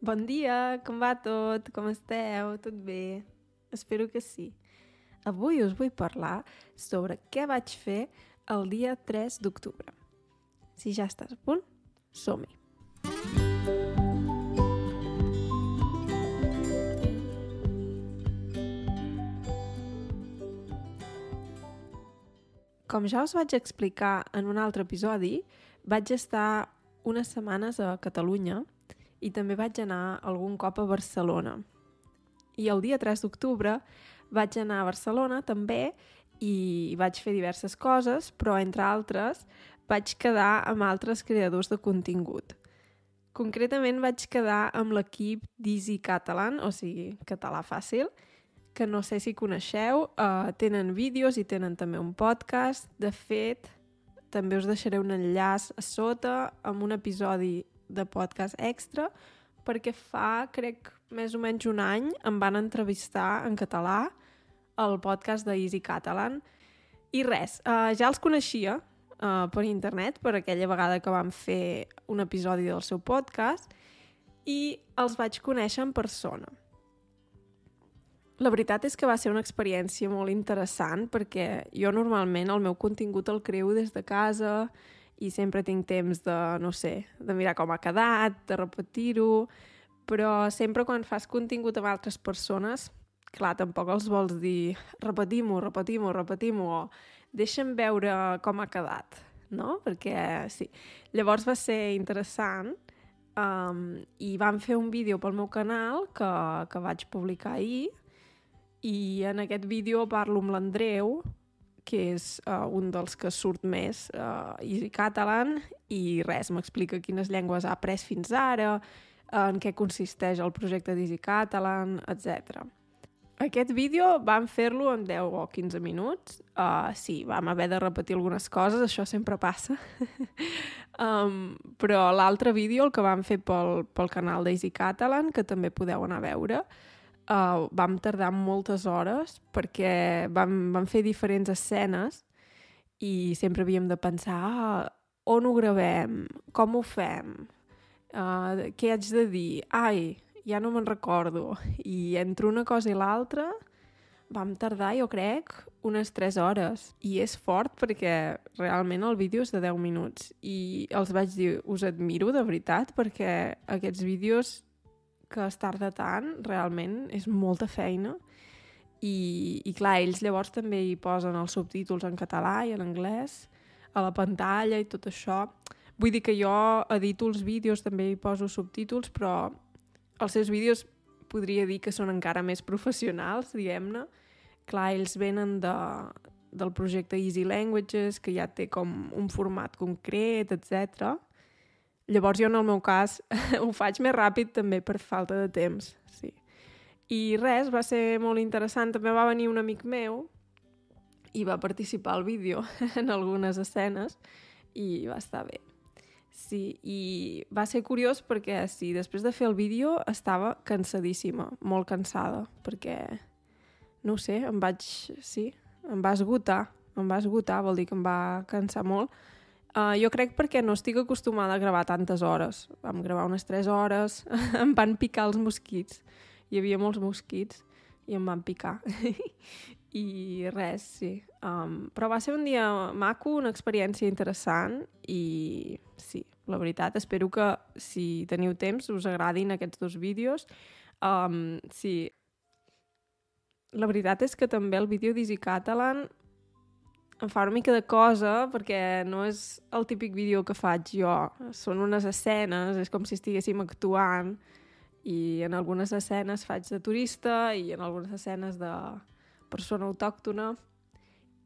Bon dia, com va tot? Com esteu? Tot bé? Espero que sí. Avui us vull parlar sobre què vaig fer el dia 3 d'octubre. Si ja estàs a punt, som-hi! Com ja us vaig explicar en un altre episodi, vaig estar unes setmanes a Catalunya i també vaig anar algun cop a Barcelona. I el dia 3 d'octubre vaig anar a Barcelona també i vaig fer diverses coses, però entre altres vaig quedar amb altres creadors de contingut. Concretament vaig quedar amb l'equip d'Easy Catalan, o sigui, català fàcil, que no sé si coneixeu, uh, tenen vídeos i tenen també un podcast. De fet, també us deixaré un enllaç a sota amb un episodi de podcast extra perquè fa, crec, més o menys un any em van entrevistar en català al podcast de Easy Catalan i res, uh, ja els coneixia uh, per internet per aquella vegada que vam fer un episodi del seu podcast i els vaig conèixer en persona. La veritat és que va ser una experiència molt interessant perquè jo normalment el meu contingut el creo des de casa i sempre tinc temps de, no sé, de mirar com ha quedat, de repetir-ho, però sempre quan fas contingut amb altres persones, clar, tampoc els vols dir repetim-ho, repetim-ho, repetim-ho, o deixa'm veure com ha quedat, no? Perquè, sí. Llavors va ser interessant um, i vam fer un vídeo pel meu canal que, que vaig publicar ahir i en aquest vídeo parlo amb l'Andreu, que és uh, un dels que surt més uh, i catalan, i res, m'explica quines llengües ha après fins ara, en què consisteix el projecte d'Easy Catalan, etc. Aquest vídeo vam fer-lo en 10 o 15 minuts. Uh, sí, vam haver de repetir algunes coses, això sempre passa. um, però l'altre vídeo, el que vam fer pel, pel canal d'Easy Catalan, que també podeu anar a veure, uh, vam tardar moltes hores perquè vam, vam fer diferents escenes i sempre havíem de pensar ah, on ho gravem, com ho fem, uh, què haig de dir, ai, ja no me'n recordo. I entre una cosa i l'altra vam tardar, jo crec, unes 3 hores. I és fort perquè realment el vídeo és de 10 minuts. I els vaig dir, us admiro de veritat perquè aquests vídeos que es tarda tant, realment, és molta feina. I, i clar, ells llavors també hi posen els subtítols en català i en anglès a la pantalla i tot això. Vull dir que jo edito els vídeos, també hi poso subtítols, però els seus vídeos podria dir que són encara més professionals, diguem-ne. Clar, ells venen de, del projecte Easy Languages, que ja té com un format concret, etc. Llavors jo en el meu cas ho faig més ràpid també per falta de temps, sí. I res, va ser molt interessant. També va venir un amic meu i va participar al vídeo en algunes escenes i va estar bé. Sí, i va ser curiós perquè sí, després de fer el vídeo estava cansadíssima, molt cansada, perquè, no sé, em vaig, sí, em va esgotar, em va esgotar, vol dir que em va cansar molt, Uh, jo crec perquè no estic acostumada a gravar tantes hores. Vam gravar unes 3 hores, em van picar els mosquits. Hi havia molts mosquits i em van picar. I res, sí. Um, però va ser un dia maco, una experiència interessant i sí, la veritat, espero que si teniu temps us agradin aquests dos vídeos. Um, sí, la veritat és que també el vídeo d'Easy Catalan em fa una mica de cosa perquè no és el típic vídeo que faig jo. Són unes escenes, és com si estiguéssim actuant i en algunes escenes faig de turista i en algunes escenes de persona autòctona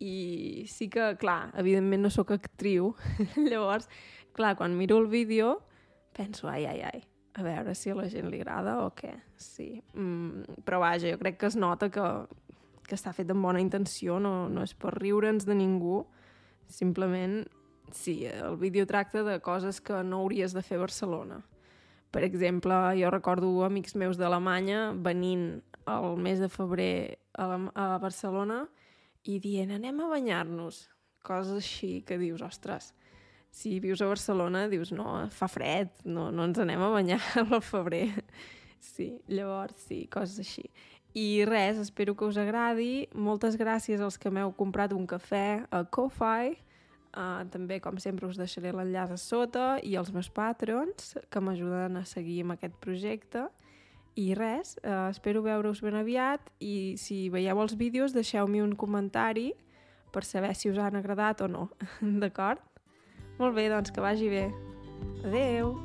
i sí que, clar, evidentment no sóc actriu. Llavors, clar, quan miro el vídeo penso, ai, ai, ai, a veure si a la gent li agrada o què. Sí, mm, però vaja, jo crec que es nota que, que està fet amb bona intenció, no, no és per riure'ns de ningú, simplement, sí, el vídeo tracta de coses que no hauries de fer a Barcelona. Per exemple, jo recordo amics meus d'Alemanya venint el mes de febrer a, la, a Barcelona i dient anem a banyar-nos, coses així que dius, ostres, Si vius a Barcelona, dius, no, fa fred, no, no ens anem a banyar al febrer. Sí, llavors sí, coses així. I res, espero que us agradi. Moltes gràcies als que m'heu comprat un cafè a Ko-Fi. Uh, també, com sempre, us deixaré l'enllaç a sota i els meus patrons que m'ajuden a seguir amb aquest projecte. I res, uh, espero veure-us ben aviat i si veieu els vídeos deixeu-me un comentari per saber si us han agradat o no. D'acord? Molt bé, doncs que vagi bé. Adeu!